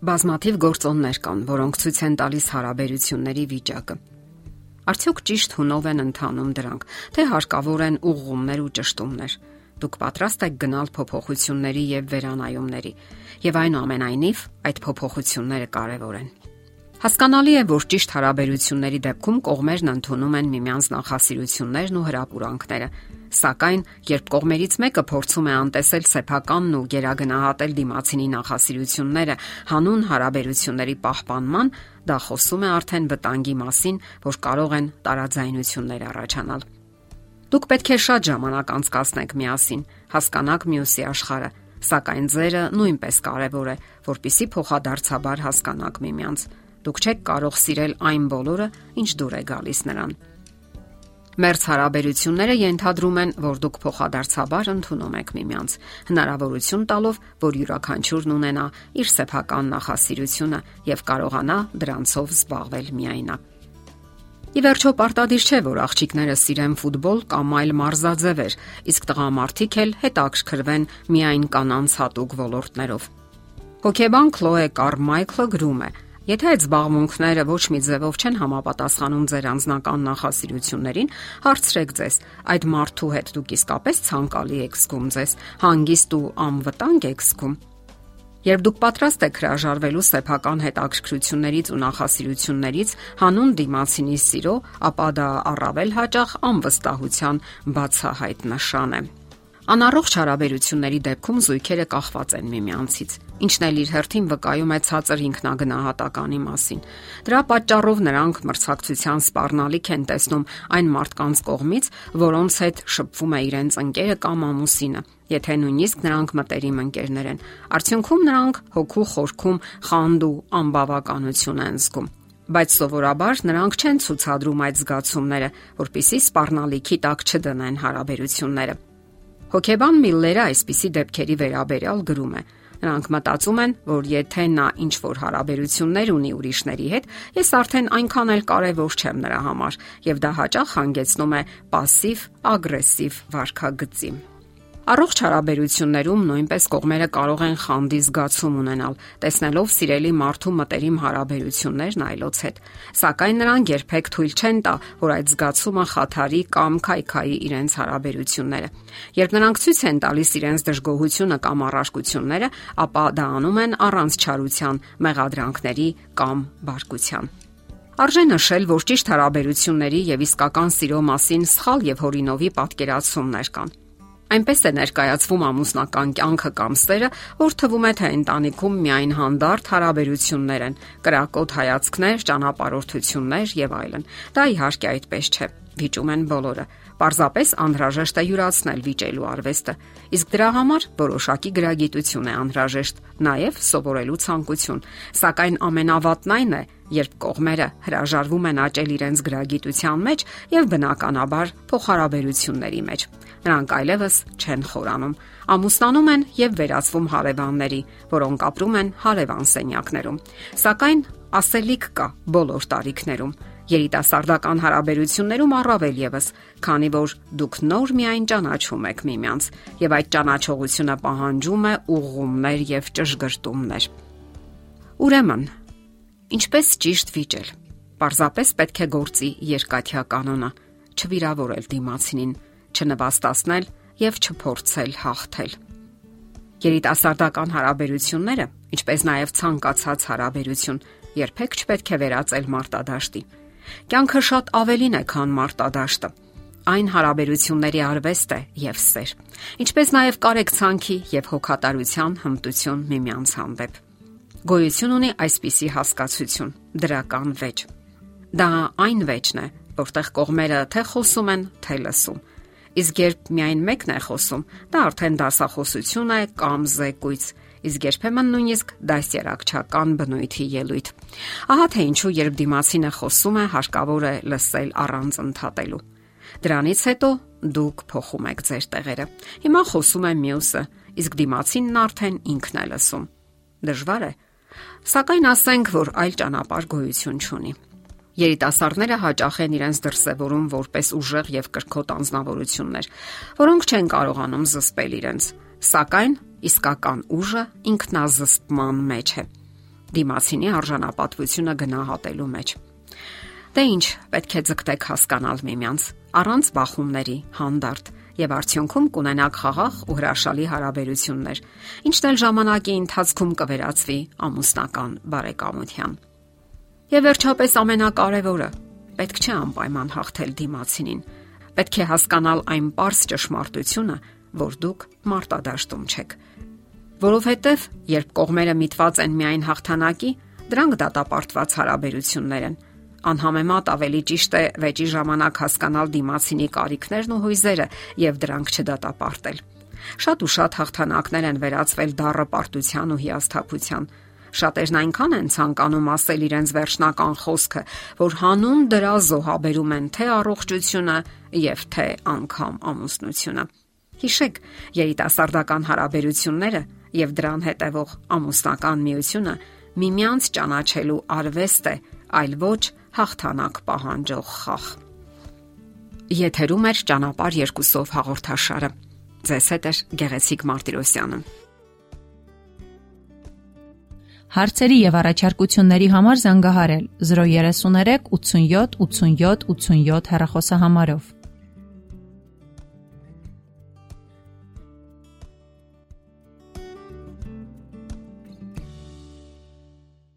Բազմաթիվ գործոններ կան, որոնք ցույց են տալիս հարաբերությունների վիճակը։ Արդյոք ճիշտ հունով են ընթանում դրանք, թե հարկավոր են ուղղումներ ու ճշտումներ։ Դուք պատրաստ եք գնալ փոփոխությունների եւ վերանայումների, եւ այնուամենայնիվ այդ փոփոխությունները կարեւոր են։ Հասկանալի է, որ ճիշտ հարաբերությունների դեպքում կողմերն ընդունում են միմյանց նախասիրություններն ու հրապուրանքները, Սակայն, երբ կողմերից մեկը փորձում է անտեսել սեփականն ու գերագնահատել դիմացինի նախասիրությունները հանուն հարաբերությունների պահպանման, դա խոսում է արդեն վտանգի մասին, որ կարող են տարաձայնություններ առաջանալ։ Դուք պետք է շատ ժամանակ անցկացնեք միասին, հասկանաք մյուսի աշխարհը, սակայն ձերը նույնպես կարևոր է, որpիսի փոխադարձաբար հասկանաք միմյանց։ Դուք չեք կարող սիրել այն բոլորը, ինչ դուր է գալիս նրան։ Մերց հարաբերությունները ենթադրում են, որ դուք փոխադարձաբար ընդունում եք միմյանց, հնարավորություն տալով, որ յուրաքանչյուրն ունենա իր սեփական նախասիրությունը եւ կարողանա դրանցով զբաղվել միայնակ։ Ի վերջո պարտադիր չէ, որ աղջիկները սիրեն ֆուտբոլ կամ այլ մարզաձևեր, իսկ տղամարդիկ էլ հետաքրքրվեն միայն կանանց հատուկ ոլորտներով։ Հոկեբան Քլոե Կարմայքլը գրում է. Եթե այդ զբաղմունքները ոչ մի ձևով չեն համապատասխանում ձեր անձնական նախասիրություններին, հարցրեք ձեզ, այդ մարդու հետ դուք իսկապես ցանկալի եք զգում ձեզ, հանգիստ ու անվտանգ եք զգում։ Երբ դուք պատրաստ եք հրաժարվելու սեփական հետաքրքրություններից ու նախասիրություններից հանուն դիմացինի սիրո, ապա դա առավել հաճախ անվստահության բացահայտ նշան է։ Անառողջ հարաբերությունների դեպքում զույգերը կախված են միմյանցից, ինչն էլ իր հերթին վկայում է ցածր ինքնագնահատականի մասին։ Դրա պատճառով նրանք մրցակցության սпарնալիք են տեսնում այն մարդկանց կողմից, որոնց հետ շփվում է իրենց ընկերը կամ ամուսինը, եթե նույնիսկ նրանք մտերիմ ընկերներ են։ Արդյունքում նրանք հոգու խորքում խանդու անբավականություն են զգում բայց սովորաբար նրանք չեն ցուցադրում այդ զգացումները, որpիսի սпарնալիքի տակ չդնեն հարաբերությունները։ Հոկեբան Միլլերը այսպիսի դեպքերի վերաբերյալ գրում է. Նրանք մտածում են, որ եթե նա ինչ որ հարաբերություններ ունի ուրիշների հետ, ես արդեն այնքան էլ կարևոր չեմ նրա համար, եւ դա հաճախ հանգեցնում է пассив ագրեսիվ վարքագծի։ Առողջ հարաբերություններում նույնպես կողմերը կարող են խանդի զգացում ունենալ, տեսնելով սիրելի մարդու մտերիմ հարաբերություններն այլոց հետ։ Սակայն նրանք երբեք թույլ չեն տա, որ այդ զգացումը խաթարի կամ քայքայի իրենց հարաբերությունները։ Երբ նրանք ցույց են տալիս իրենց դժգոհությունը կամ առարկությունները, ապա դա անում են առանց չարության, մեղադրանքների կամ բարկության։ Արժե նշել, որ ճիշտ հարաբերությունների եւ իսկական սիրո մասին սխալ եւ հորինովի պատկերացումներ կան։ Այնպես է ներկայացվում ամուսնական կյանքը կամ սերը, որ թվում է թե ընտանիքում միայն հանդարտ հարաբերություններ են, կրակոտ հայացքներ, ճանապարհորդություններ եւ այլն։ Դա իհարկե այդպես չէ վիճում են բոլորը։ Պարզապես անհրաժեշտ է յուրացնել վիճելու արվեստը, իսկ դրա համար որոշակի գրագիտություն է անհրաժեշտ, նաև սովորելու ցանկություն։ Սակայն ամենավատն այն է, երբ կողմերը հրաժարվում են աճել իրենց գրագիտության մեջ եւ բնականաբար փոխհարաբերությունների մեջ։ Նրանք այլևս չեն խորանում, ամուսնանում են եւ վերածվում հարևանների, որոնք ապրում են հարևան սենյակներում։ Սակայն ասելիք կա բոլոր տարիքներում երիտասարդական հարաբերություններում առավել եւս, քանի որ դուք նոր միայն ճանաչում եք միմյանց եւ այդ ճանաչողությունը պահանջում է ուղղումներ եւ ճշգրտումներ։ Ուրեմն, ինչպես ճիշտ վիճել։ Պարզապես պետք է գործի երկաթյա կանոնը՝ չվիրավորել դիմացինին, չնվաստացնել եւ չփորձել հաղթել։ Երիտասարդական հարաբերությունները, ինչպես նաև ցանկացած հարաբերություն, երբեք չպետք է վերածել մարտադաշտի։ Կյանքը շատ ավելին է, քան մարտադաշտը։ Այն հարաբերությունների արվեստ է եւ սեր, ինչպես նաեւ կարեկցանքի եւ հոգատարության հմտություն միմյանց հանդեպ։ Գոյություն ունի այսպիսի հասկացություն՝ դրական վեճ։ Դա այն վեճն է, որտեղ կողմերը թե խոսում են, թե լսում։ Իսկ երբ միայն մեկն է խոսում, դա արդեն դասախոսություն է կամ զեկույց, իսկ երբեմն նույնիսկ դասերակցական բնույթի ելույթ։ Ահա թե ինչու երբ դիմացինը խոսում է, հարկավոր է լսել առանց ընդհատելու։ Դրանից հետո դուք փոխում եք ձեր տեղերը։ Հիմա խոսում է մյուսը, իսկ դիմացինն արդեն ինքն է լսում։ Դժվար է, սակայն ասենք, որ այլ ճանապարհ գոյություն չունի։ Երիտասարդները հաճախ են իրենց դրսևորում որպես ուժեղ եւ կրկոտ անznավորություններ, որոնք չեն կարողանում զսպել իրենց, սակայն իսկական ուժը ինքնազսպման մեջ է։ դիմացինի արժանապատվությունը գնահատելու մեջ։ Դե ինչ, պետք է ձգտեք հասկանալ միմյանց առանց բախումների, հանդարտ եւ արդյունքում կունենաք խաղաղ ու հրաշալի հարաբերություններ, ինչն էլ ժամանակի ընթացքում կվերածվի ամուսնական բարեկամության։ Եվ վերջապես ամենակարևորը, պետք չէ անպայման հաղթել դիմացինին։ Պետք է հասկանալ այն པարս ճշմարտությունը, որ դուք մարտադաշտում չեք որովհետև երբ կողմերը միտված են միայն հաղթանակի, դրանք դատապարտված հարաբերություններ են։ Անհամեմատ ավելի ճիշտ է վեճի ժամանակ հասկանալ դիմացինի կարիքներն ու հույզերը եւ դրանք չդատապարտել։ Շատ ու շատ հաղթանակներ են վերածվել դառը պարտության ու հիասթափության։ Շատերն այնքան են ցանկանում ասել իրենց վերջնական խոսքը, որ հանուն դրա զոհաբերում են թե առողջությունը եւ թե անգամ ամուսնությունը։ Հիշեք, երիտասարդական հարաբերությունները եւ դրան հետևող ամուսնական միությունը միմյանց ճանաչելու արվեստ է, այլ ոչ հաղթանակ պահանջող խաղ։ Եթերում է ճանապար երկուսով հաղորդաշարը։ Ձեզ հետ է Գեղեցիկ Մարտիրոսյանը։ Հարցերի եւ առաջարկությունների համար զանգահարել 033 87 87 87 հեռախոսահամարով։